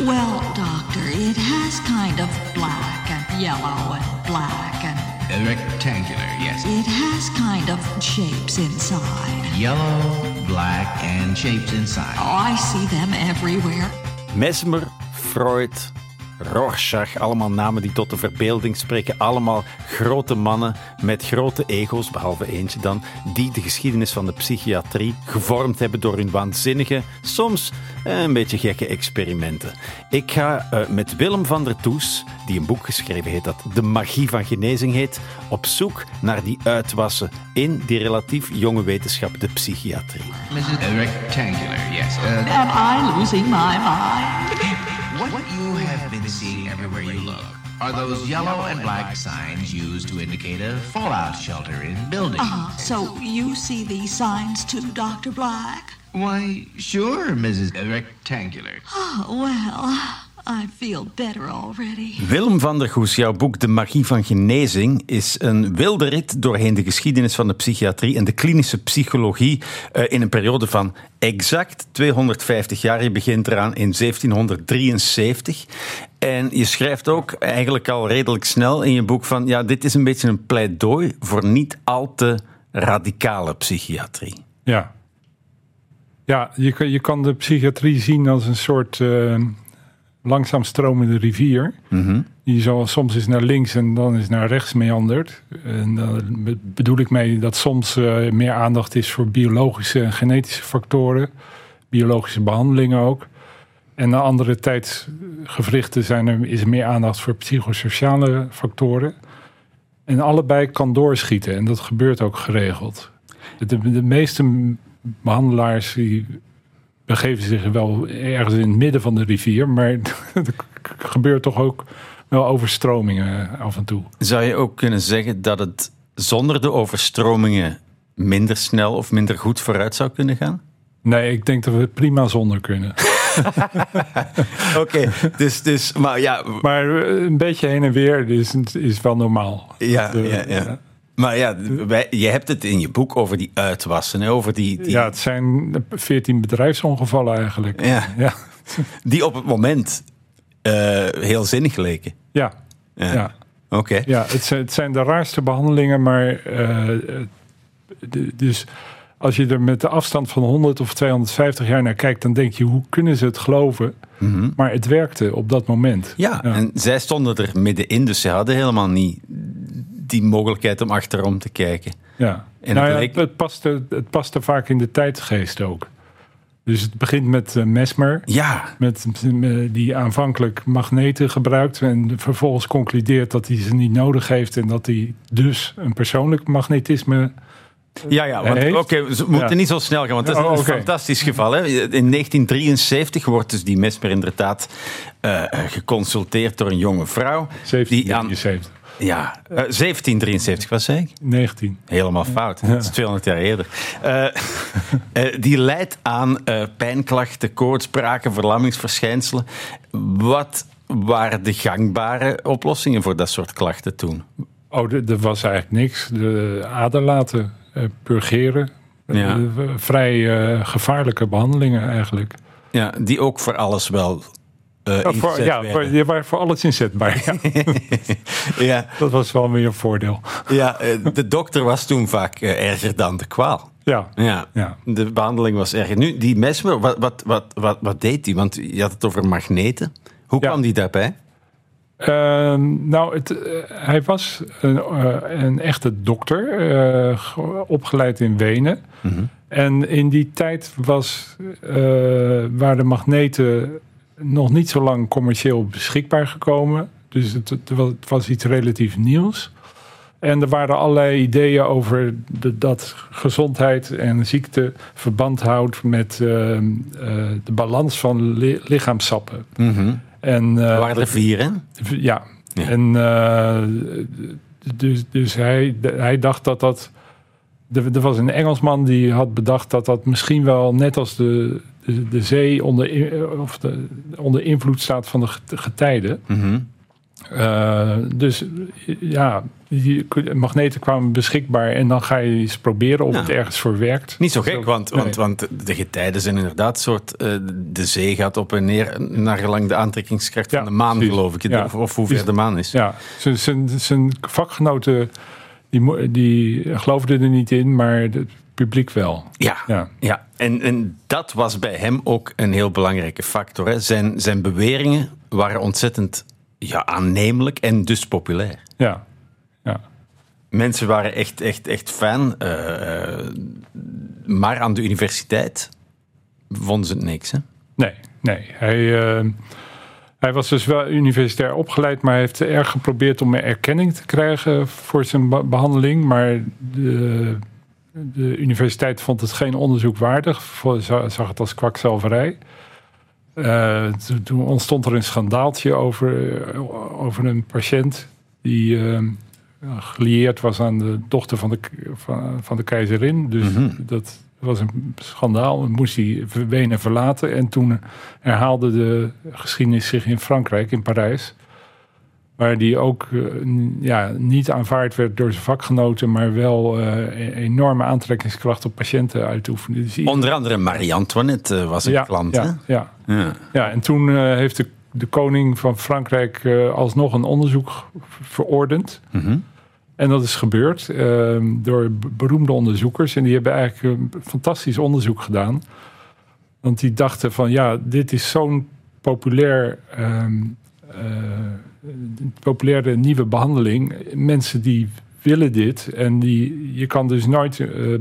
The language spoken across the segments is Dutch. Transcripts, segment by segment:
Well, Doctor, it has kind of black and yellow and black and Uh, rectangular, yes. it has kind of shapes inside. Yellow, black, and shapes inside. Oh, I see them everywhere. Mesmer, Freud, Rorschach, allemaal namen die tot de verbeelding spreken. Allemaal grote mannen met grote ego's, behalve eentje dan, die de geschiedenis van de psychiatrie gevormd hebben door hun waanzinnige, soms eh, een beetje gekke experimenten. Ik ga eh, met Willem van der Toes, die een boek geschreven heeft dat De Magie van Genezing heet, op zoek naar die uitwassen in die relatief jonge wetenschap, de psychiatrie. Mrs. Rectangular, yes. Uh, Am I losing my mind? What you have been seeing everywhere you look are those yellow and black signs used to indicate a fallout shelter in buildings. Uh, so you see these signs too, Dr. Black? Why, sure, Mrs. Rectangular. Oh, well, I feel better already. Willem van der Goes, jouw boek De Magie van Genezing is een wilde rit doorheen de geschiedenis van de psychiatrie en de klinische psychologie eh, in een periode van exact 250 jaar. Je begint eraan in 1773. En je schrijft ook eigenlijk al redelijk snel in je boek van ja, dit is een beetje een pleidooi voor niet al te radicale psychiatrie. Ja. Ja, je, kan- je kan de psychiatrie zien als een soort eh, langzaam stromende rivier. Die zo soms is naar links en dan is naar rechts meandert. En daar be- bedoel ik mee dat soms eh, meer aandacht is voor biologische en genetische factoren. Biologische behandelingen ook. En na andere tijdsgevrichten zijn er, is er meer aandacht voor psychosociale factoren. En allebei kan doorschieten en dat gebeurt ook geregeld. De, de meeste behandelaars die begeven zich wel ergens in het midden van de rivier, maar er gebeurt toch ook wel overstromingen af en toe. Zou je ook kunnen zeggen dat het zonder de overstromingen minder snel of minder goed vooruit zou kunnen gaan? Nee, ik denk dat we het prima zonder kunnen. Oké, dus, dus, maar ja, Maar eh, een beetje heen en weer is, is wel normaal. ja, eh, ja, ja. Maar ja, wij, je hebt het in je boek over die uitwassen, over die, die, Ja, het zijn 14 bedrijfsongevallen eigenlijk. Ja. ja. die op het moment eh, heel zinnig leken. ja. Ja. ja. Oké. Ja, het zijn, het zijn de raarste behandelingen, maar eh, de- dus als je er met de afstand van 100 of 250 jaar naar kijkt, dan denk je, hoe kunnen ze het geloven? Maar het werkte op dat moment. Mhm. Ja, en zij stonden er middenin, dus ze hadden helemaal niet die mogelijkheid om achterom te kijken. ja. En nou het ja, leek- het, paste, het paste vaak in de tijdgeest ook. Dus het begint met eh, Mesmer, Ja, met, met- die aanvankelijk magneten gebruikt en vervolgens concludeert dat hij ze niet nodig heeft en dat hij dus een persoonlijk magnetisme ja, ja want heeft- oké, we moeten Ja. niet zo snel gaan, want dat is Oh, een fantastisch geval. Hè. In 1973 wordt dus die mesmer inderdaad eh, geconsulteerd door een jonge vrouw. Die aan, 1773. Ja, eh, 1773, wat zei ik? 19. Helemaal fout. Dat is 200 jaar eerder. Eh, eh, die leidt aan eh, pijnklachten, koortsbraken, verlammingsverschijnselen. Wat waren de gangbare oplossingen voor dat soort klachten toen? Oh, er was eigenlijk niks. De aderlaten, eh, purgeren. Ja. Eh, vrij eh, gevaarlijke behandelingen eigenlijk. Ja, die ook voor alles wel eh Ja, voor, ja, werden. voor, alles inzetbaar. Ja. ja, Dat was wel weer een voordeel. ja, eh, de dokter was toen vaak eh, erger dan de kwaal. Ja. Ja, Ja. de behandeling was erger. Nu, die mesmer, wat, wat, wat, wat, wat deed hij? Want je had het over magneten. Hoe Ja. kwam die daarbij? Ehm, nou, het, hij was een, een echte dokter, ge- opgeleid in Wenen. En in die tijd was, waren de magneten nog niet zo lang commercieel beschikbaar gekomen. Dus het, het was, iets relatief nieuws. En er waren allerlei ideeën over de, dat gezondheid en ziekte verband houdt met ehm, eh, de balans van li- lichaamssappen. En, eh, Er waren er vier, hè? ja. Ja. En eh, dus, dus hij, hij dacht dat dat. Er was een Engelsman die had bedacht dat dat misschien wel net als de, de, de zee onder, of de, onder invloed staat van de get- getijden. Mhm. Eh, dus ja, die magneten kwamen beschikbaar en dan ga je eens proberen of Ja. het ergens voor werkt. Niet zo gek, want, Nee. want, want de getijden zijn inderdaad een soort... eh, de zee gaat op en neer naar gelang de aantrekkingskracht Ja, van de maan, precies. geloof ik. Ja. Of, of hoe ver de maan is. Ja, zijn- vakgenoten die, die geloofden er niet in, maar publiek wel. Ja, Ja. ja. En, en dat was bij hem ook een heel belangrijke factor. Hè. Zijn, zijn beweringen waren ontzettend ja, aannemelijk en dus populair. Ja, ja. Mensen waren echt, echt, echt fan. eh, eh, maar aan de universiteit vonden ze het niks. Hè? Nee, nee. Hij, eh, hij was dus wel universitair opgeleid, maar hij heeft erg geprobeerd om erkenning te krijgen voor zijn be- behandeling. Maar de, de universiteit vond het geen onderzoek waardig, zag het als kwakzalverij. Eh, toen, toen ontstond er een schandaaltje over, eh, over een patiënt die eh, gelieerd was aan de dochter van de, van, van de keizerin. Dus dat was een schandaal. Moest hij Wenen verlaten. En toen herhaalde de geschiedenis zich in Frankrijk, in Parijs. Waar die ook eh, ja, niet aanvaard werd door zijn vakgenoten, maar wel eh, een enorme aantrekkingskracht op patiënten uitoefende. Dus iedereen- Onder andere Marie-Antoinette eh, was een ja, klant. ja, ja. Hè? Ja. Ja, en toen heeft de, de koning van Frankrijk alsnog een onderzoek verordend. Mhm. En dat is gebeurd eh, door be- beroemde onderzoekers. En die hebben eigenlijk een fantastisch onderzoek gedaan. Want die dachten van ja, dit is zo'n populair, ehm, eh, populaire nieuwe behandeling. Mensen die willen dit. En die, je kan dus nooit eh, eh,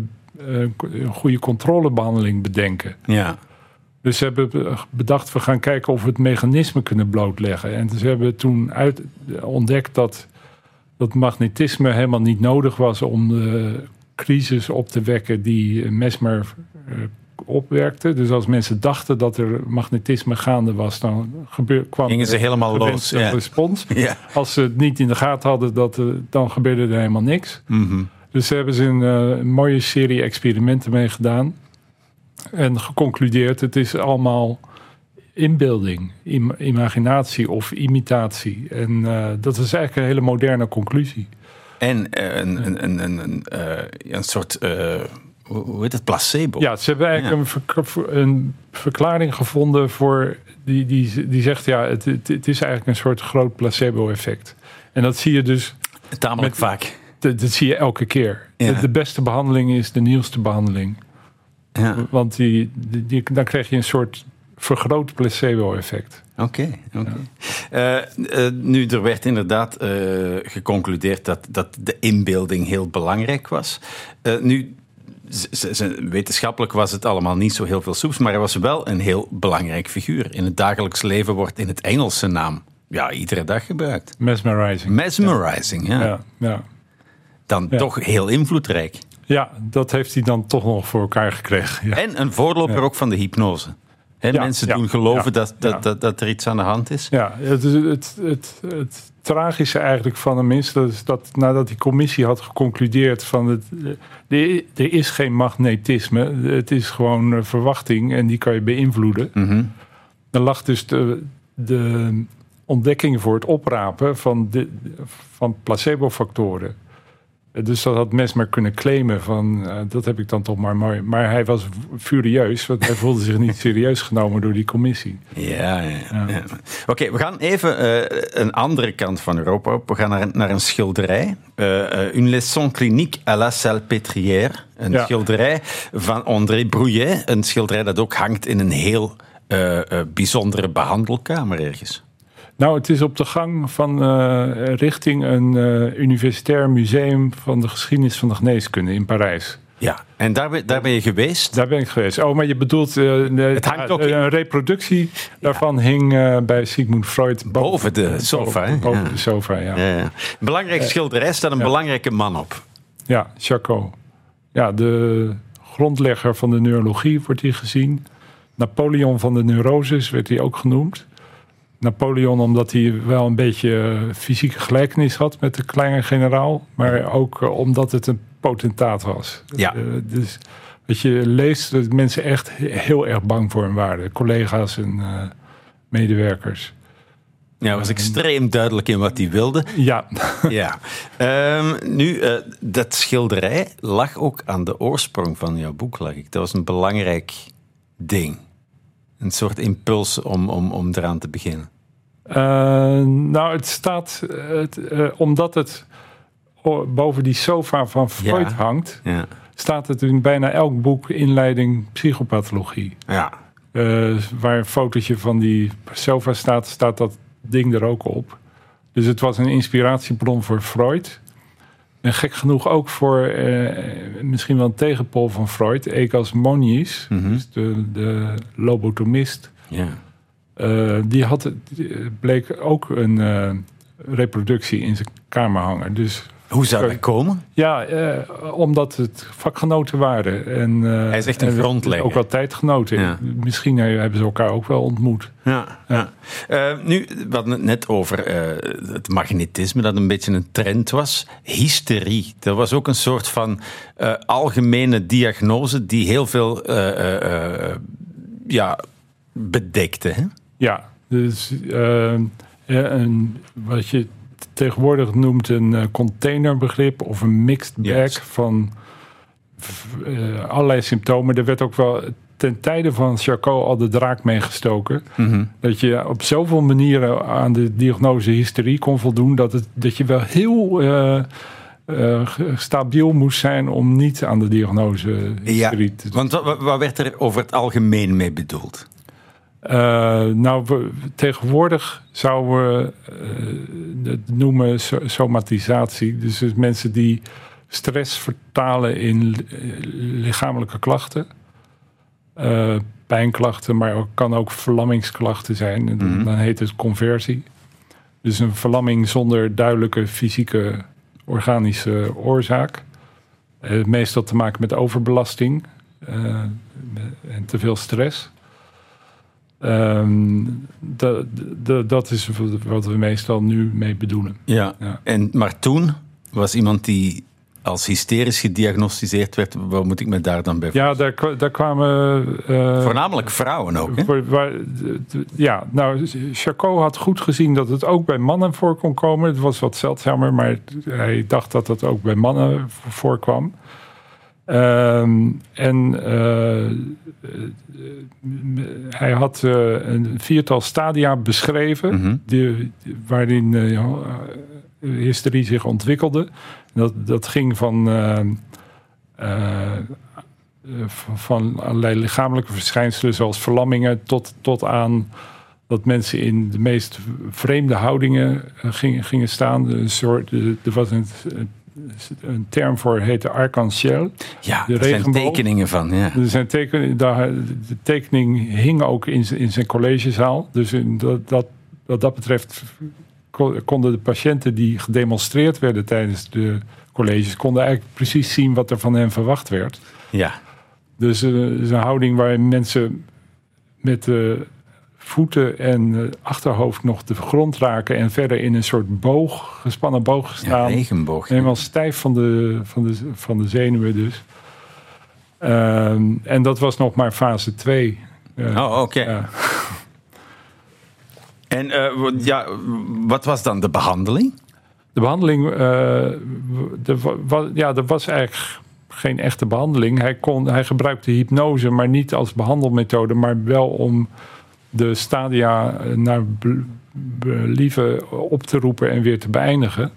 een goede controlebehandeling bedenken. ja. Dus ze hebben bedacht, we gaan kijken of we het mechanisme kunnen blootleggen. En ze hebben toen uit, ontdekt dat, dat magnetisme helemaal niet nodig was om de crisis op te wekken die Mesmer eh, opwerkte. Dus als mensen dachten dat er magnetisme gaande was, dan gebeur, kwam Gingen ze er helemaal los, ja. respons. Ja. Als ze het niet in de gaten hadden, dat, eh, dan gebeurde er helemaal niks. Mhm. Dus daar hebben ze een, eh, een mooie serie experimenten mee gedaan. En geconcludeerd, het is allemaal inbeelding, im- imaginatie of imitatie. En eh, dat is eigenlijk een hele moderne conclusie. En een, een, een, een, een, een soort, hoe heet het, placebo. Ja, ze hebben eigenlijk een, een verklaring gevonden voor die, die, die zegt, ja, het, het, het is eigenlijk een soort groot placebo-effect. En dat zie je dus, Tamelijk met- vaak. dat, dat zie je elke keer. Ja. De, beste behandeling is de nieuwste behandeling. Ja. Want die, die, die- dan krijg je een soort vergroot placebo-effect. Oké, oké. Eh, eh, nu, er werd inderdaad eh, geconcludeerd dat, dat de inbeelding heel belangrijk was. Nu, wetenschappelijk was het allemaal niet zo heel veel soeps, maar hij was wel een heel belangrijk figuur. In het dagelijks leven wordt in het Engels zijn naam ja, iedere dag gebruikt. Mesmerizing. Mesmerizing, ja. Ja, ja. Dan toch heel invloedrijk. ja, dat heeft hij dan toch nog voor elkaar gekregen. Ja. En een voorloper ook van de hypnose. Mensen doen geloven dat, dat, dat, dat er iets aan de hand is. Ja, het, het, het, het tragische eigenlijk van hem is dat, is dat nadat die commissie had geconcludeerd van het, eh, er, er is geen magnetisme, het is gewoon eh, verwachting en die kan je beïnvloeden. Mhm. Dan lag dus de, de ontdekking voor het oprapen van, de, van placebo-factoren. Dus dat had Mesmer kunnen claimen van, eh, dat heb ik dan toch maar mooi. Maar hij was furieus, want hij voelde zich niet serieus genomen door die commissie. Ja, ja. ja. Oké, we gaan even eh, een andere kant van Europa op. We gaan naar, een- naar een schilderij. Eh, Une leçon clinique à la Salpêtrière. Een Ja. schilderij van André Brouillet. Een schilderij dat ook hangt in een heel bijzondere behandelkamer ergens. Nou, het is op de gang van eh, richting een eh, universitair museum van de geschiedenis van de geneeskunde in Parijs. Ja, en daar, ben- daar ben je geweest. Daar ben ik geweest. Oh, maar je bedoelt eh, Het hangt ook in- een reproductie daarvan hing bij Sigmund Freud Boven de sofa? Boven, boven Ja. de sofa, ja. Ja, belangrijke schilderij staat een belangrijke man op. Ja, Charcot. Ja, de grondlegger van de neurologie wordt hier gezien. Napoleon van de neuroses werd hij ook genoemd. Napoleon omdat hij wel een beetje eh, fysieke gelijkenis had met de kleine generaal. Maar ook eh, omdat het een potentaat was. Ja. Eh, dus wat je leest, dat mensen echt he- heel erg bang voor hem waren. Collega's en medewerkers. Ja, hij was extreem duidelijk in wat hij wilde. Ja, Ja. Ehm, nu, dat schilderij lag ook aan de oorsprong van jouw boek, lag ik. Dat was een belangrijk ding. Een soort impuls om, om, om eraan te beginnen. Eh, nou, het staat, het, eh, omdat het boven die sofa van Freud Ja. hangt, Ja. staat het in bijna elk boek inleiding psychopathologie. Ja. Eh, waar een fotootje van die sofa staat, staat dat ding er ook op. Dus het was een inspiratiebron voor Freud. En gek genoeg ook voor eh, misschien wel een tegenpol van Freud, Egas Moniz, dus de, de lobotomist. ja. Eh, die had, die bleek ook een eh, reproductie in zijn kamer hangen. Dus Hoe zou dat komen? ja, eh, omdat het vakgenoten waren. En, eh, Hij is echt een en grondlegger. Ook wel tijdgenoten. Ja. Misschien eh, hebben ze elkaar ook wel ontmoet. Ja, ja. Eh, nu, we hadden het net over eh, het magnetisme, dat een beetje een trend was. Hysterie, dat was ook een soort van algemene diagnose die heel veel ja, bedekte. Hè? Ja, dus eh, een, wat je tegenwoordig noemt een eh, containerbegrip of een mixed bag van eh, allerlei symptomen. Er werd ook wel ten tijde van Charcot al de draak meegestoken. Dat je op zoveel manieren aan de diagnose hysterie kon voldoen, dat, het, dat je wel heel eh, stabiel moest zijn om niet aan de diagnose hysterie te want wat werd er over het algemeen mee bedoeld? Eh, nou, we- tegenwoordig zouden we eh, het noemen so- somatisatie. Dus, dus mensen die stress vertalen in lichamelijke klachten. Eh, pijnklachten, maar ook, kan ook verlammingsklachten zijn. En dan- Dan heet het conversie. Dus een verlamming zonder duidelijke fysieke organische oorzaak. Meestal te maken met overbelasting en te veel stress. Ehm, dat, is wat we meestal nu mee bedoelen. Ja. Ja. En, maar toen was iemand die als hysterisch gediagnosticeerd werd, wat moet ik me daar dan bij Ja, daar, daar kwamen. eh, Voornamelijk vrouwen ook, hè? waar- ja, nou, Charcot had goed gezien dat het ook bij mannen voor kon komen. Het was wat zeldzamer, maar hij dacht dat dat ook bij mannen voorkwam. Ehm, en eh, eh, hij had eh, een viertal stadia beschreven, Mhm. die, waarin eh, eh, hysterie zich ontwikkelde. Dat, dat ging van, eh, eh, eh, van, allerlei lichamelijke verschijnselen, zoals verlammingen, tot, tot aan dat mensen in de meest vreemde houdingen eh, gingen, gingen staan. Een soort, eh, er was een, een term voor, heette arc-en-ciel. Ja, De er zijn tekeningen van, ja. Er zijn teken, daar- de tekening hing ook in, zijn- in zijn collegezaal. Dus in dat, dat, wat dat betreft ko- konden de patiënten die gedemonstreerd werden tijdens de colleges... konden eigenlijk precies zien wat er van hen verwacht werd. Ja, Dus het is een houding waarin mensen met de voeten en eh, achterhoofd nog de grond raken... en verder in een soort boog, gespannen boog ja staan. regenboog. Helemaal stijf van de, van de, van de zenuwen dus. Ehm, en dat was nog maar fase 2. Oh, oké. ja. En eh, wat- ja, wat was dan de behandeling? De behandeling, eh, de, wa- ja, er was eigenlijk geen echte behandeling. Hij, kon, hij gebruikte hypnose, maar niet als behandelmethode, maar wel om de stadia eh, naar be- believen op te roepen en weer te beëindigen.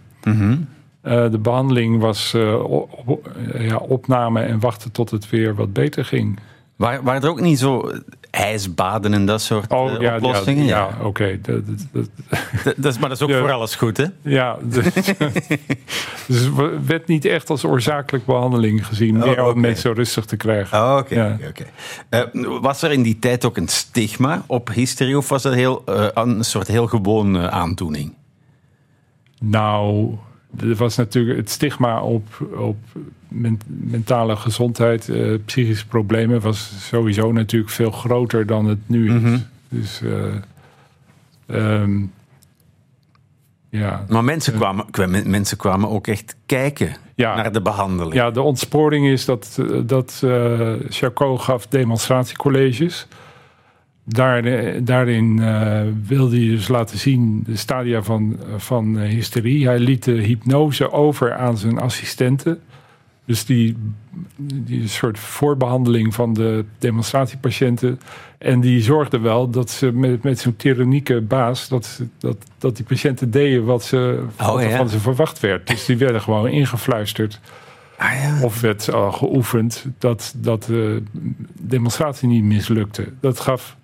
Eh, de behandeling was eh, op- ja, opname en wachten tot het weer wat beter ging. Waren er ook niet zo ijsbaden en dat soort Oh eh, ja, oplossingen? ja, ja oké. Dat- dat- dat- Dat, dat is, maar dat is ook voor alles goed, hè? Ja, dus, dus het werd niet echt als oorzakelijk behandeling gezien. Oh, meer om oké. mensen rustig te krijgen. Oh, oké. Ja. Eh, was er in die tijd ook een stigma op hysterie of was dat heel, eh, een soort heel gewoon eh, aandoening? Nou, er was natuurlijk het stigma op, op men- mentale gezondheid, eh, psychische problemen, was sowieso natuurlijk veel groter dan het nu is. Mhm. Dus eh, ehm, ja. Maar mensen kwamen, kwamen- mensen kwamen ook echt kijken Ja. naar de behandeling. Ja, de ontsporing is dat, eh, dat eh Charcot gaf demonstratiecolleges. Daar, eh, daarin eh, wilde hij dus laten zien de stadia van, van eh, hysterie. Hij liet de hypnose over aan zijn assistenten. Dus die, die soort voorbehandeling van de demonstratiepatiënten. En die zorgde wel dat ze met, met zo'n tyrannieke baas... Dat, dat, dat die patiënten deden wat, ze, wat ja. van ze verwacht werd. Dus die werden gewoon ingefluisterd. Ah ja. Of werd al geoefend dat, dat de demonstratie niet mislukte. Dat gaf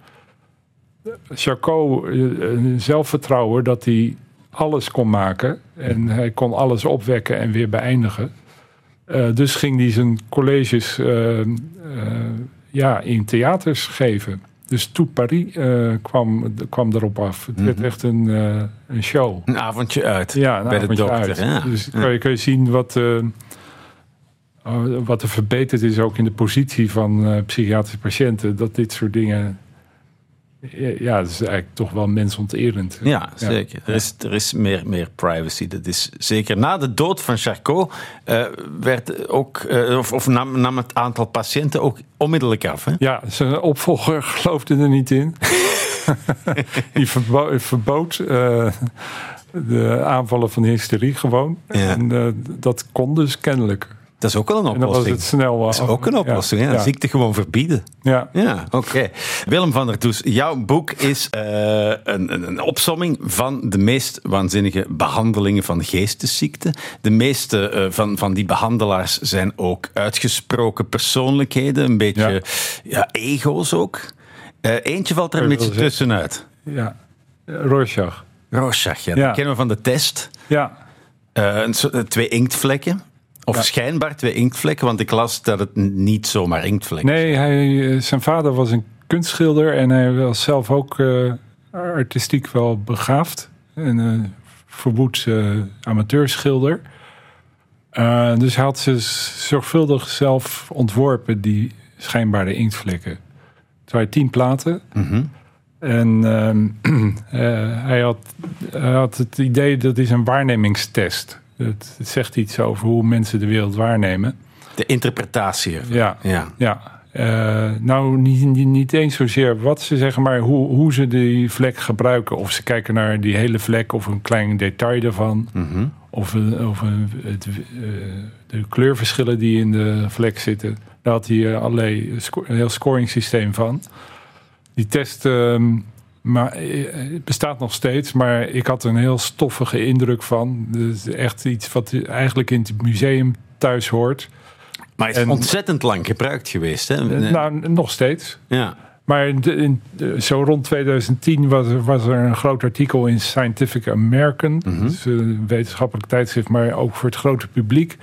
Charcot eh, een zelfvertrouwen dat hij alles kon maken. En hij kon alles opwekken en weer beëindigen. Eh, dus ging hij zijn colleges eh, ja, in theaters geven. Dus Tout Paris kwam, kwam erop af. Het werd echt een, een show. Een avondje uit Ja, bij de dokter. Ja. Dus kun je, kun je zien wat, eh, wat er verbeterd is ook in de positie van psychiatrische patiënten. Dat dit soort dingen. Ja, dat is eigenlijk toch wel mensonterend. Ja, zeker. Er is, er is meer, meer privacy. Dat is zeker. Na de dood van Charcot eh, werd ook, eh, of, of nam, nam het aantal patiënten ook onmiddellijk af. Hè? Ja, zijn opvolger geloofde er niet in. Die verbo- verbood eh, de aanvallen van hysterie gewoon. Ja. En dat kon dus kennelijk. Dat is ook wel een En dan was oplossing. het snel. Dat is ook een oplossing. Ja, Ja. Ziekte gewoon verbieden. Ja. Ja, oké. Willem van der Does, jouw boek is eh, een, een, een opsomming van de meest waanzinnige behandelingen van geestesziekten. De meeste eh, van, van die behandelaars zijn ook uitgesproken persoonlijkheden, een beetje ja. ego's ook. Eh, eentje valt er een beetje tussenuit. ja. Rorschach. Rorschach, ja, die kennen we van de test. Ja, twee inktvlekken. Of Ja. schijnbaar twee inktvlekken, want ik las dat het niet zomaar inktvlekken Nee, hij, eh, zijn vader was een kunstschilder en hij was zelf ook eh, artistiek wel begaafd. En een verwoed eh, amateurschilder. Dus hij had ze zorgvuldig zelf ontworpen, die schijnbare inktvlekken. Het waren tien platen. Mhm. En ehm, eh, hij, had, hij had het idee dat is een waarnemingstest. Het, het zegt iets over hoe mensen de wereld waarnemen. De interpretatie ervan. Ja, Ja. ja. Eh, nou, niet, niet, niet eens zozeer wat ze zeggen, maar hoe, hoe ze die vlek gebruiken. Of ze kijken naar die hele vlek of een klein detail daarvan. Mhm. Of, of het, eh, de kleurverschillen die in de vlek zitten. Daar had hij eh, allerlei een heel scoringssysteem van. Die test ehm, maar, eh, het bestaat nog steeds, maar ik had een heel stoffige indruk van. Dus echt iets wat eigenlijk in het museum thuis hoort. Maar hij is En- ontzettend lang gebruikt geweest. Hè? Eh, Nou, nog steeds. ja. Maar in zo rond 2010 was er, was er een groot artikel in Scientific American. Mhm. Dus een wetenschappelijk tijdschrift, maar ook voor het grote publiek.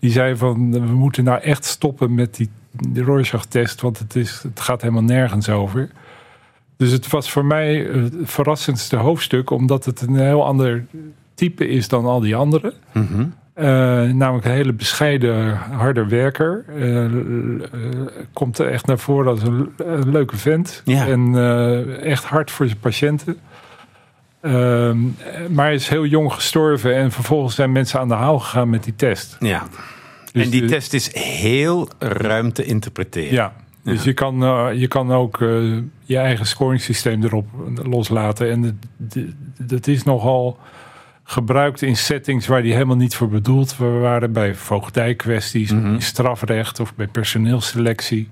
Die zei van, we moeten nou echt stoppen met die, die Rorschach-test, want het, is, het gaat helemaal nergens over. Dus het was voor mij het verrassendste hoofdstuk, omdat het een heel ander type is dan al die anderen. Mhm. Eh, namelijk een hele bescheiden, harde werker. Eh, eh, komt er echt naar voren als een, een leuke vent. Ja. En eh, echt hard voor zijn patiënten. Ehm, maar hij is heel jong gestorven en vervolgens zijn mensen aan de haal gegaan met die test. ja. Dus en die de- test is heel ruim te interpreteren. Ja, dus je kan, eh, je kan ook eh, je eigen scoringssysteem erop loslaten. En dat is nogal gebruikt in settings waar die helemaal niet voor bedoeld waren. Bij voogdijkwesties, in strafrecht of bij personeelsselectie.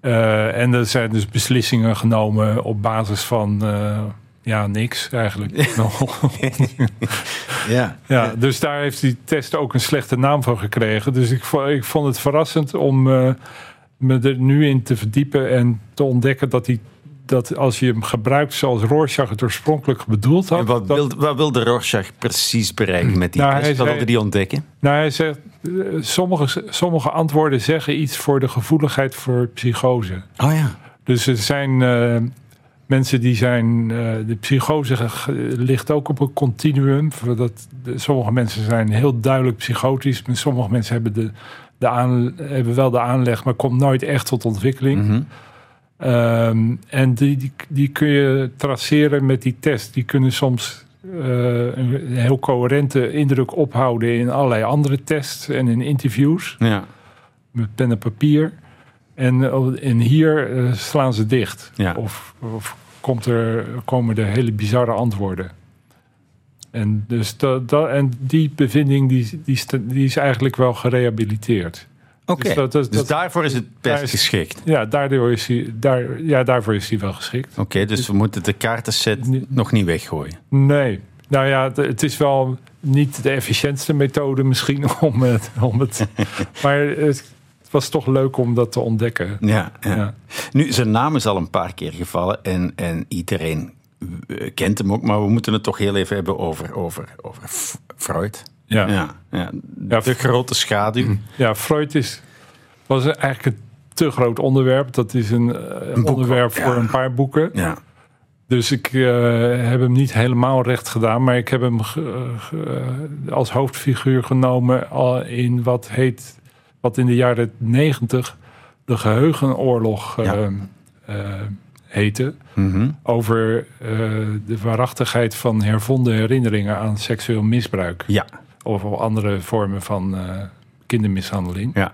Eh, en er zijn dus beslissingen genomen op basis van... eh, ja, niks eigenlijk. Ja. Ja, dus daar heeft die test ook een slechte naam van gekregen. Dus ik, ik vond het verrassend om eh, me er nu in te verdiepen en te ontdekken dat, die, dat als je hem gebruikt zoals Rorschach het oorspronkelijk bedoeld had. En wat, dat- wil, wat wil de Rorschach precies bereiken met die Nou, test? hij Wat wilde die ontdekken? nou, hij zegt, eh, sommige, sommige antwoorden zeggen iets voor de gevoeligheid voor psychose. Oh ja. Dus er zijn eh, mensen die zijn. eh, de psychose ligt ook op een continuum. Dat, sommige mensen zijn heel duidelijk psychotisch. Maar sommige mensen hebben, de, de aan, hebben wel de aanleg, maar komt nooit echt tot ontwikkeling. Mhm. Ehm, en die, die, die kun je traceren met die test. Die kunnen soms eh, een heel coherente indruk ophouden in allerlei andere tests en in interviews Ja. met pen en papier. En, eh, en hier eh, slaan ze dicht. Ja. Of, of komt er, komen er hele bizarre antwoorden. En, dus dat, dat, en die bevinding die, die, is eigenlijk wel gerehabiliteerd. Oké, Dus dat- dat- dus dat- daarvoor is het daar best is- geschikt. Ja, daardoor is hij, daar, ja, daarvoor is hij wel geschikt. Oké, dus we moeten de kaartenset Nee. nog niet weggooien. Nee, nou ja, het- is wel niet de efficiëntste methode misschien om het. Om het maar het was toch leuk om dat te ontdekken. Ja, ja. Ja. Nu, zijn naam is al een paar keer gevallen en, en iedereen kent hem ook, maar we moeten het toch heel even hebben over, over, over Freud. Ja. Ja, ja. Ja, De grote schaduw. Ja, Freud is, was eigenlijk een te groot onderwerp. Dat is een, eh, boek onderwerp voor ja. een paar boeken. Ja. Dus ik eh, heb hem niet helemaal recht gedaan, maar ik heb hem ge- ge- als hoofdfiguur genomen al in wat heet, wat in de jaren negentig de geheugenoorlog eh, Ja. Heette. Mhm. Over eh, de waarachtigheid van hervonden herinneringen aan seksueel misbruik. ja, Of andere vormen van eh, kindermishandeling. ja.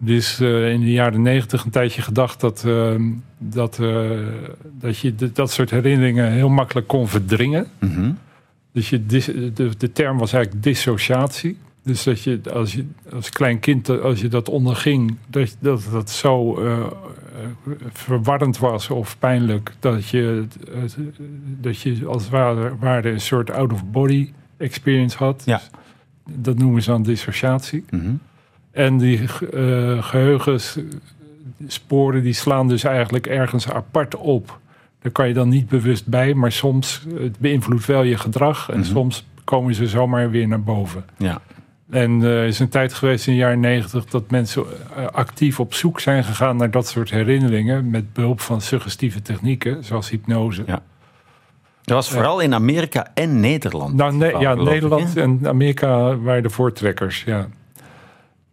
Dus eh, in de jaren negentig een tijdje gedacht dat, eh, dat, dat je de- dat soort herinneringen heel makkelijk kon verdringen. Mhm. Dus je, dis- de, de term was eigenlijk dissociatie. Dus dat je als, je als klein kind, als je dat onderging, dat dat, dat zo eh, verwarrend was of pijnlijk, dat je, eh, dat je als het ware, ware een soort out-of-body experience had. Ja. Dus dat noemen ze dan dissociatie. Mhm. En die eh geheugensporen die slaan dus eigenlijk ergens apart op. Daar kan je dan niet bewust bij, maar soms het beïnvloedt wel je gedrag. En Mhm. soms komen ze zomaar weer naar boven. ja. En eh, er is een tijd geweest in de jaren negentig dat mensen eh, actief op zoek zijn gegaan naar dat soort herinneringen. Met behulp van suggestieve technieken, zoals hypnose. Ja. Dat was vooral in Amerika en Nederland. Nou, ja, Nederland en Amerika waren de voortrekkers, ja.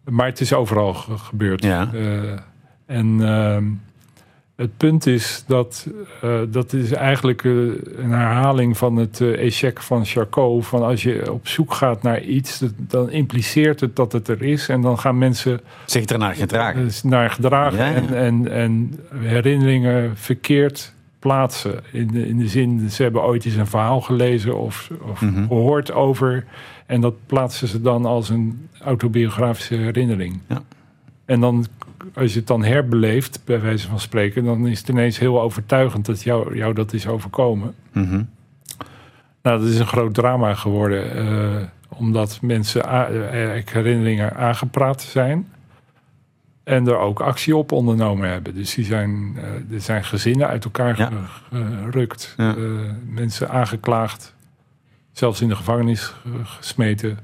Maar het is overal ge- gebeurd. Ja. Eh, en ehm, het punt is dat eh, dat is eigenlijk eh, een herhaling van het eh échec van Charcot. Van als je op zoek gaat naar iets, dat- dan impliceert het dat het er is. En dan gaan mensen Zich ernaar gedragen. naar gedragen Ja, ja. En, en, en herinneringen verkeerd plaatsen. In de, in de zin, ze hebben ooit eens een verhaal gelezen of, of Mhm. gehoord over. En dat plaatsen ze dan als een autobiografische herinnering. Ja. En dan, als je het dan herbeleeft, bij wijze van spreken, dan is het ineens heel overtuigend dat jou, jou dat is overkomen. Mhm. Nou, dat is een groot drama geworden, eh, omdat mensen eh, herinneringen aangepraat zijn. En er ook actie op ondernomen hebben. Dus die zijn, eh, er zijn gezinnen uit elkaar Ja. gerukt. Ja. Mensen aangeklaagd. Zelfs in de gevangenis ge- gesmeten.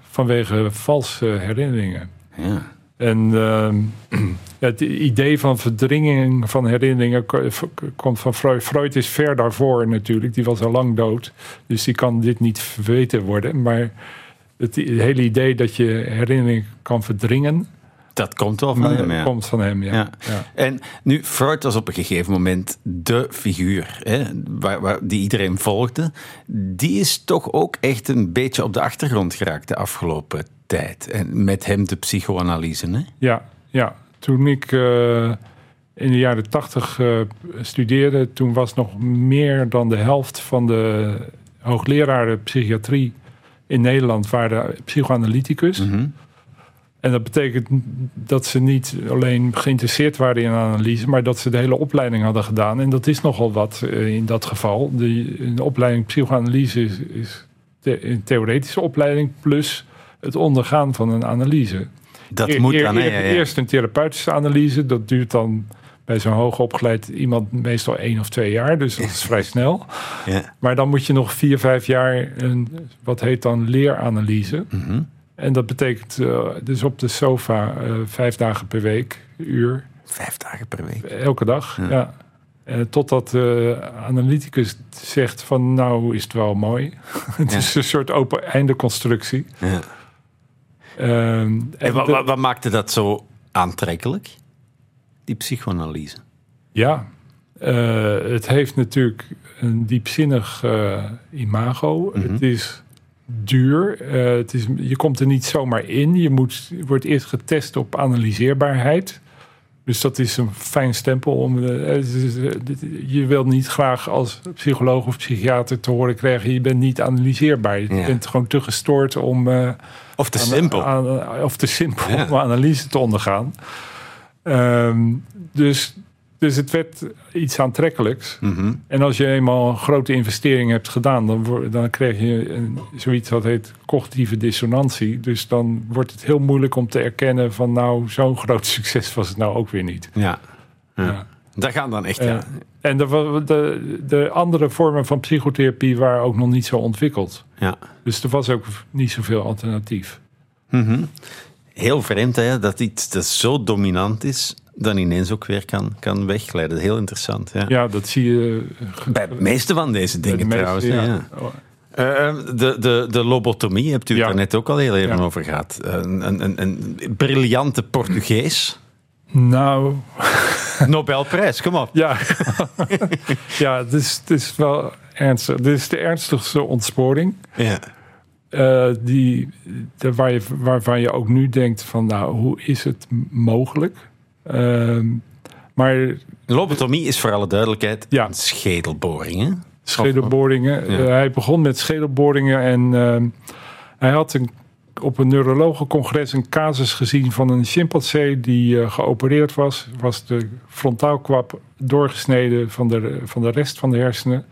vanwege valse herinneringen. Ja. En ehm, het idee van verdringing van herinneringen ko- komt van Freud. Freud is ver daarvoor natuurlijk. Die was al lang dood. Dus die kan dit niet verweten worden. Maar het hele idee dat je herinneringen kan verdringen... Dat komt wel van hem, ja. komt van hem, ja. En nu, Freud was op een gegeven moment de figuur hè, waar, waar, die iedereen volgde. Die is toch ook echt een beetje op de achtergrond geraakt de afgelopen tijd. En met hem de psychoanalyse. Hè? Ja, ja. Toen ik eh, in de jaren tachtig eh, studeerde, toen was nog meer dan de helft van de hoogleraren psychiatrie in Nederland waren psychoanalyticus. Mhm. En dat betekent dat ze niet alleen geïnteresseerd waren in analyse, maar dat ze de hele opleiding hadden gedaan. En dat is nogal wat eh, in dat geval. De, een opleiding psychoanalyse is, is the- een theoretische opleiding plus het ondergaan van een analyse. Dat Eer- moet dan. eer- ja. Eerst een therapeutische analyse. Dat duurt dan bij zo'n hoogopgeleid iemand meestal één of twee jaar. Dus dat is vrij snel. Ja. Maar dan moet je nog vier, vijf jaar een, wat heet dan leeranalyse. Mhm. En dat betekent eh, dus op de sofa eh, vijf dagen per week, uur, Vijf dagen per week. elke dag. Ja. Ja. Eh, totdat de analyticus zegt van nou is het wel mooi. het Ja. is een soort open einde constructie. Ja. Ehm, En en wat, wat, wat maakte dat zo aantrekkelijk? Die psychoanalyse. Ja, eh, het heeft natuurlijk een diepzinnig eh, imago. Mhm. Het is duur. Eh, het is, je komt er niet zomaar in. Je moet, wordt eerst getest op analyseerbaarheid. Dus dat is een fijn stempel. Om, eh, je wilt niet graag als psycholoog of psychiater te horen krijgen... je bent niet analyseerbaar. Je Ja. bent gewoon te gestoord om... eh, Of te aan- simpel. aan- of te simpel Ja. om analyse te ondergaan. Ehm, dus, dus het werd iets aantrekkelijks. Mhm. En als je eenmaal een grote investering hebt gedaan, dan, dan krijg je een, zoiets dat heet cognitieve dissonantie. Dus dan wordt het heel moeilijk om te erkennen van nou, zo'n groot succes was het nou ook weer niet. Ja. ja. Ja. Daar gaan dan echt, Eh, ja. En de, de, de andere vormen van psychotherapie waren ook nog niet zo ontwikkeld. ja. Dus er was ook niet zoveel alternatief. Mhm. Heel vreemd hè, dat iets dat zo dominant is, dan ineens ook weer kan, kan wegglijden. Heel interessant. Ja. Ja, dat zie je. eh, Bij de meeste van deze dingen meeste, trouwens. ja. Oh, Eh, eh, de, de, de lobotomie hebt u het Ja. daar net ook al heel even Ja. over gehad. Een, een, een, een briljante Portugees. Nou, Nobelprijs, kom op. ja. ja, het is, het is wel ernstig. Dit is de ernstigste ontsporing. Ja. eh, die, de, waar je, waarvan je ook nu denkt van, nou, hoe is het mogelijk? Ehm, maar Lobotomie is voor alle duidelijkheid Ja. schedelboringen. Ja. eh, hij begon met schedelboringen en ehm, hij had een, op een neurologencongres een casus gezien van een chimpansee die eh, geopereerd was. Was de frontaalkwap doorgesneden van de, van de rest van de hersenen.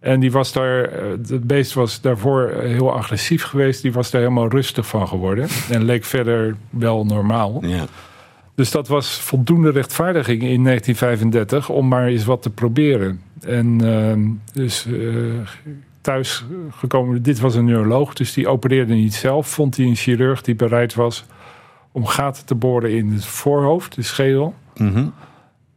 En die was daar, eh, het beest was daarvoor heel agressief geweest. Die was daar helemaal rustig van geworden. En leek verder wel normaal. Ja. Dus dat was voldoende rechtvaardiging in 1935 om maar eens wat te proberen. En ehm, dus eh, thuis gekomen, dit was een neuroloog, dus die opereerde niet zelf. Vond hij een chirurg die bereid was om gaten te boren in het voorhoofd, de schedel. Mhm.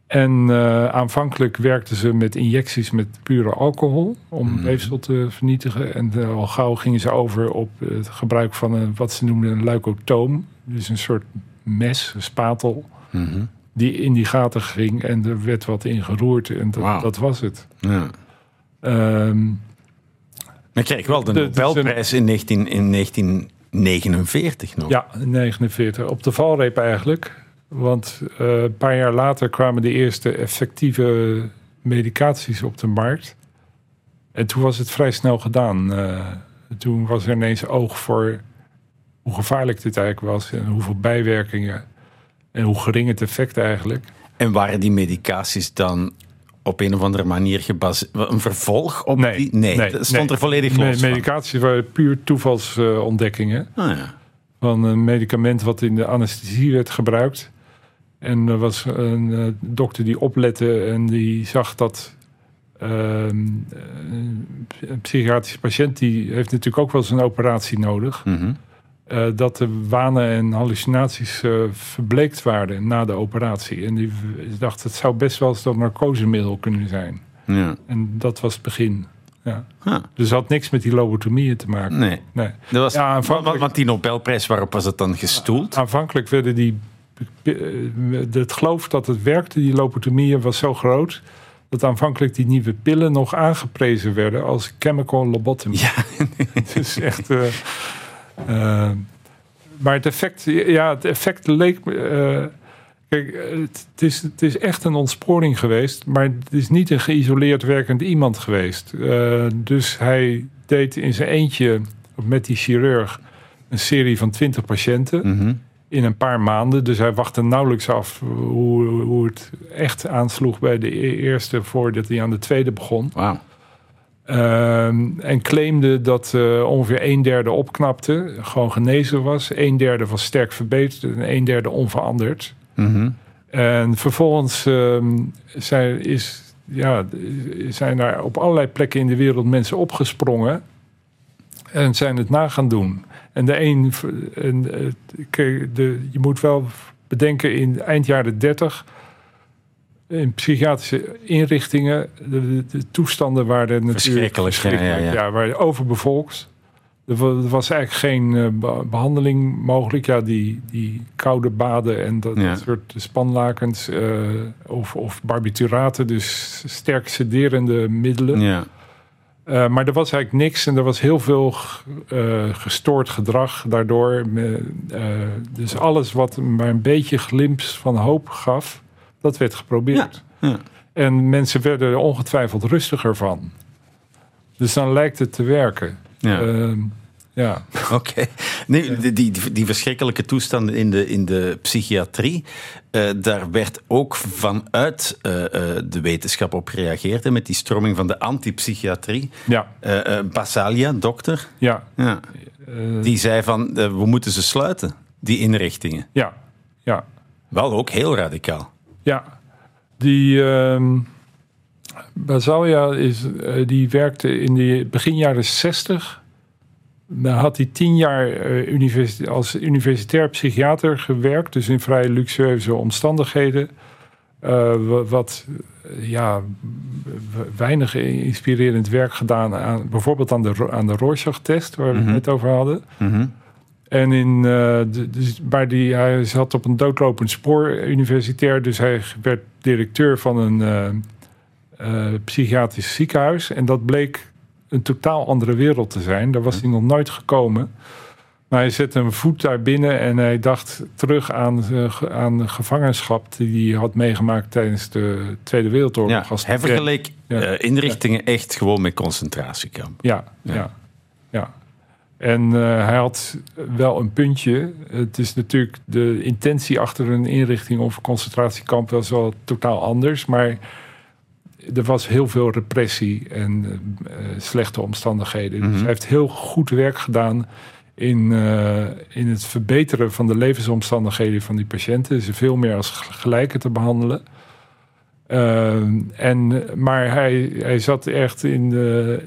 En eh, aanvankelijk werkten ze met injecties met pure alcohol om weefsel te vernietigen. En eh, al gauw gingen ze over op het gebruik van een, wat ze noemden een leukotoom. Dus een soort mes, spatel, Mhm. die in die gaten ging. En er werd wat in geroerd en dat, dat was het. Ja. Ehm, Maar kreeg wel de De- Nobelprijs in, 19, in 1949 nog. ja, in 49. Op de valreep eigenlijk. Want eh, een paar jaar later kwamen de eerste effectieve medicaties op de markt. En toen was het vrij snel gedaan. Eh, toen was er ineens oog voor hoe gevaarlijk dit eigenlijk was. En hoeveel bijwerkingen. En hoe gering het effect eigenlijk. En waren die medicaties dan op een of andere manier gebaseerd? Een vervolg op Nee, die? Nee, nee, dat stond nee. er volledig los Me- van. medicatie waren puur toevalsontdekkingen. Ah, ja. van een medicament wat in de anesthesie werd gebruikt. En er was een eh, dokter die oplette en die zag dat ehm, eh, een psychiatrische patiënt die heeft natuurlijk ook wel eens een operatie nodig. Mhm. Eh, dat de wanen en hallucinaties eh, verbleekt waren na de operatie. En die dacht het zou best wel eens dat narcosemiddel kunnen zijn. ja. En dat was het begin. Ja. Ah, Dus het had niks met die lobotomieën te maken. nee. Nee. Dat was, Ja, aanvankelijk- want, die Nobelprijs, waarop was het dan gestoeld? Aanvankelijk werden die. eh, Het geloof dat het werkte, die lobotomieën, was zo groot. dat aanvankelijk die nieuwe pillen nog aangeprezen werden als chemical lobotomy. Ja. Het is echt. eh, eh, maar het effect, ja, het effect leek. eh, kijk, eh, het, het is, het is echt een ontsporing geweest, maar het is niet een geïsoleerd werkend iemand geweest. Eh, dus hij deed in zijn eentje met die chirurg een serie van 20 patiënten Mhm. in een paar maanden. Dus hij wachtte nauwelijks af hoe, hoe het echt aansloeg bij de e- eerste voordat hij aan de tweede begon. Ehm, en claimde dat eh, ongeveer een derde opknapte, gewoon genezen was. Een derde was sterk verbeterd en een derde onveranderd. Mhm. En vervolgens ehm, zijn, is, ja, zijn er op allerlei plekken in de wereld mensen opgesprongen en zijn het na gaan doen. En de een, en, eh, de, je moet wel bedenken in eind jaren 30 in psychiatrische inrichtingen, de, de- de toestanden waren natuurlijk Verschrikkelijk, ja, verschrikkelijk. ja, ja. waren overbevolkt. Er wa- was eigenlijk geen eh, be- behandeling mogelijk. Ja, die, die koude baden en dat, Ja. soort spanlakens eh, of, of barbituraten, dus sterk sederende middelen. Ja. Eh, maar er was eigenlijk niks en er was heel veel gestoord gedrag daardoor. Dus alles wat maar een beetje glimp van hoop gaf, dat werd geprobeerd. Ja, ja. En mensen werden er ongetwijfeld rustiger van. Dus dan lijkt het te werken. Ja. Ehm, ja. Oké. Nee, die, die, die verschrikkelijke toestanden in de, in de psychiatrie, eh, daar werd ook vanuit eh, eh, de wetenschap op gereageerd. Hè, met die stroming van de antipsychiatrie. Ja, Basalia, dokter, ja, ja, die zei van we moeten ze sluiten, die inrichtingen. ja, ja. Wel ook heel radicaal. Ja, die Basalia is, eh, die werkte in de begin jaren 60. Dan had hij tien jaar eh, universi- als universitair psychiater gewerkt, dus in vrij luxueuze omstandigheden. Eh, wa- wat ja, weinig inspirerend werk gedaan aan bijvoorbeeld aan de, aan de Rorschach-test, waar we het net over hadden. En in, eh, de, dus, maar die, hij zat op een doodlopend spoor universitair. Dus hij werd directeur van een eh, eh, psychiatrisch ziekenhuis. En dat bleek een totaal andere wereld te zijn. Daar was hij nog nooit gekomen. Maar hij zette een voet daar binnen en hij dacht terug aan, eh, aan de gevangenschap die hij had meegemaakt tijdens de Tweede Wereldoorlog. Ja, hij vergeleek Ja. eh, inrichtingen echt gewoon met concentratiekamp. Ja, ja. ja. En eh, hij had wel een puntje. Het is natuurlijk de intentie achter een inrichting of een concentratiekamp was wel totaal anders. Maar er was heel veel repressie en eh, eh, slechte omstandigheden. Dus hij heeft heel goed werk gedaan in, in het verbeteren van de levensomstandigheden van die patiënten. Ze veel meer als gelijken te behandelen. Ehm, en, maar hij, hij zat echt in de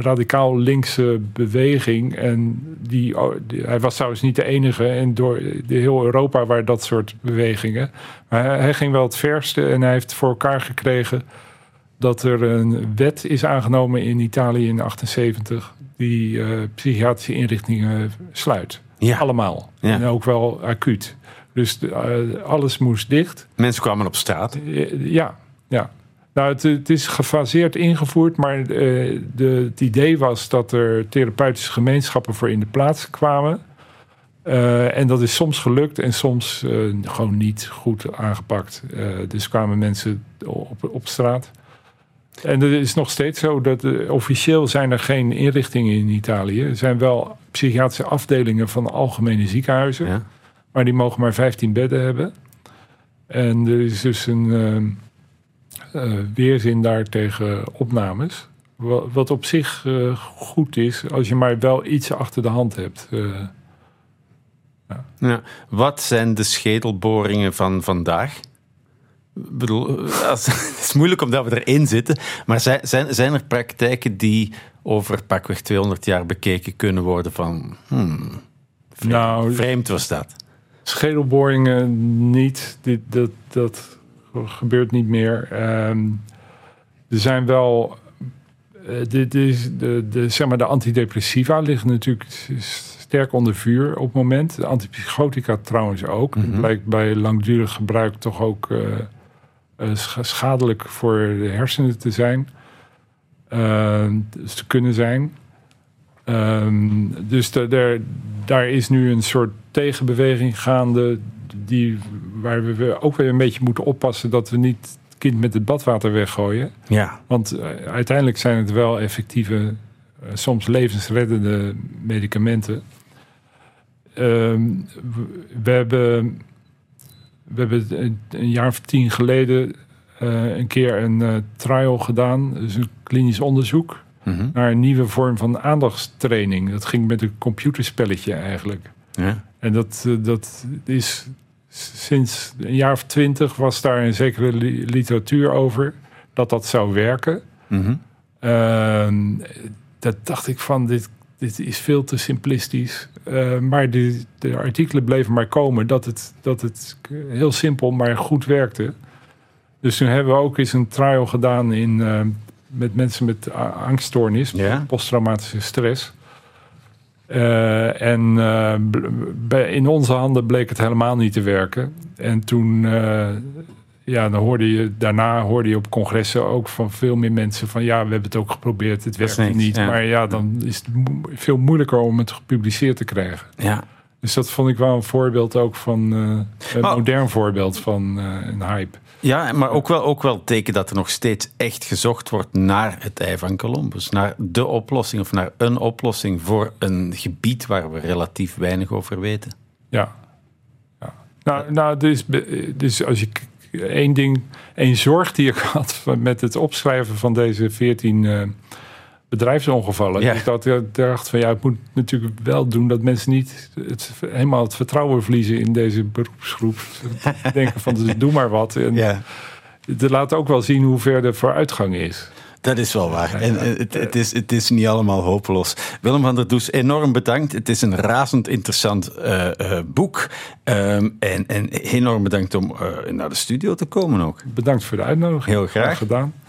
radicaal linkse beweging. En die, oh, die- hij was trouwens niet de enige. En door de heel Europa waren dat soort bewegingen. Maar hij, hij ging wel het verste en hij heeft voor elkaar gekregen dat er een wet is aangenomen in Italië in 78 die eh, psychiatrische inrichtingen sluit. Ja. Allemaal. Ja. En ook wel acuut. Dus eh, alles moest dicht. Mensen kwamen op straat. Eh, Ja, ja. Nou, het, het is gefaseerd ingevoerd, maar eh, de, het idee was dat er therapeutische gemeenschappen voor in de plaats kwamen. Eh, en dat is soms gelukt en soms eh, gewoon niet goed aangepakt. Dus kwamen mensen op, op straat. En het is nog steeds zo dat officieel zijn er geen inrichtingen in Italië. Er zijn wel psychiatrische afdelingen van algemene ziekenhuizen. Ja. Maar die mogen maar 15 bedden hebben. En er is dus een weerzin daar tegen opnames. Wa- Wat op zich eh, goed is, als je maar wel iets achter de hand hebt. Eh, Ja. Wat zijn de schedelboringen van vandaag? Ik bedoel, als, het is moeilijk omdat we erin zitten, maar zijn, zijn, zijn er praktijken die over pakweg 200 jaar bekeken kunnen worden van, hmm, vreemd, Nou, vreemd was dat. schedelboringen niet. Dit, dat, dat gebeurt niet meer. Ehm, er zijn wel. eh, dit is de, de, zeg maar de antidepressiva liggen natuurlijk sterk onder vuur op het moment. De antipsychotica trouwens ook. Het blijkt bij langdurig gebruik toch ook eh, eh, scha- schadelijk voor de hersenen te zijn. Ehm, dus te kunnen zijn. Ehm, dus daar, daar is nu een soort tegenbeweging gaande. Die, waar we ook weer een beetje moeten oppassen dat we niet het kind met het badwater weggooien. Ja. Want eh, uiteindelijk zijn het wel effectieve, eh, soms levensreddende medicamenten. Ehm, we- hebben, we hebben een, jaar of tien geleden eh, een keer een trial gedaan, dus een klinisch onderzoek Mhm. naar een nieuwe vorm van aandachtstraining. Dat ging met een computerspelletje eigenlijk. ja. En dat, dat is sinds een jaar of twintig was daar een zekere li- literatuur over dat dat zou werken. Ehm, dat dacht ik van, dit, dit is veel te simplistisch. Eh, maar de, de artikelen bleven maar komen dat het, dat het heel simpel, maar goed werkte. Dus toen hebben we ook eens een trial gedaan in, eh, met mensen met angststoornis, posttraumatische stress. Eh, en eh, bij- in onze handen bleek het helemaal niet te werken. En toen, eh, ja, dan hoorde je daarna hoorde je op congressen ook van veel meer mensen van ja, we hebben het ook geprobeerd, het werkt niet. ja. Maar ja, dan is het mo- veel moeilijker om het gepubliceerd te krijgen. Ja. Dus dat vond ik wel een voorbeeld ook van een Maar- modern voorbeeld van een hype. Ja, maar ook wel, ook wel teken dat er nog steeds echt gezocht wordt naar het ei van Columbus. Naar de oplossing of naar een oplossing voor een gebied waar we relatief weinig over weten. Ja. ja. Nou, nou dus, dus als je k- één ding, één zorg die ik had met het opschrijven van deze 14 eh, bedrijfsongevallen, Ja. is dat ik dacht van ja, het moet natuurlijk wel doen dat mensen niet het, helemaal het vertrouwen verliezen in deze beroepsgroep. Denken van dus doe maar wat. En Ja, het laat ook wel zien hoe ver de vooruitgang is. dat is wel waar. En eh, het, het, is, het is niet allemaal hopeloos. Willem van der Does, enorm bedankt. Het is een razend interessant eh, eh, boek. Ehm, en, en enorm bedankt om naar de studio te komen ook. Bedankt voor de uitnodiging. Heel graag. gedaan.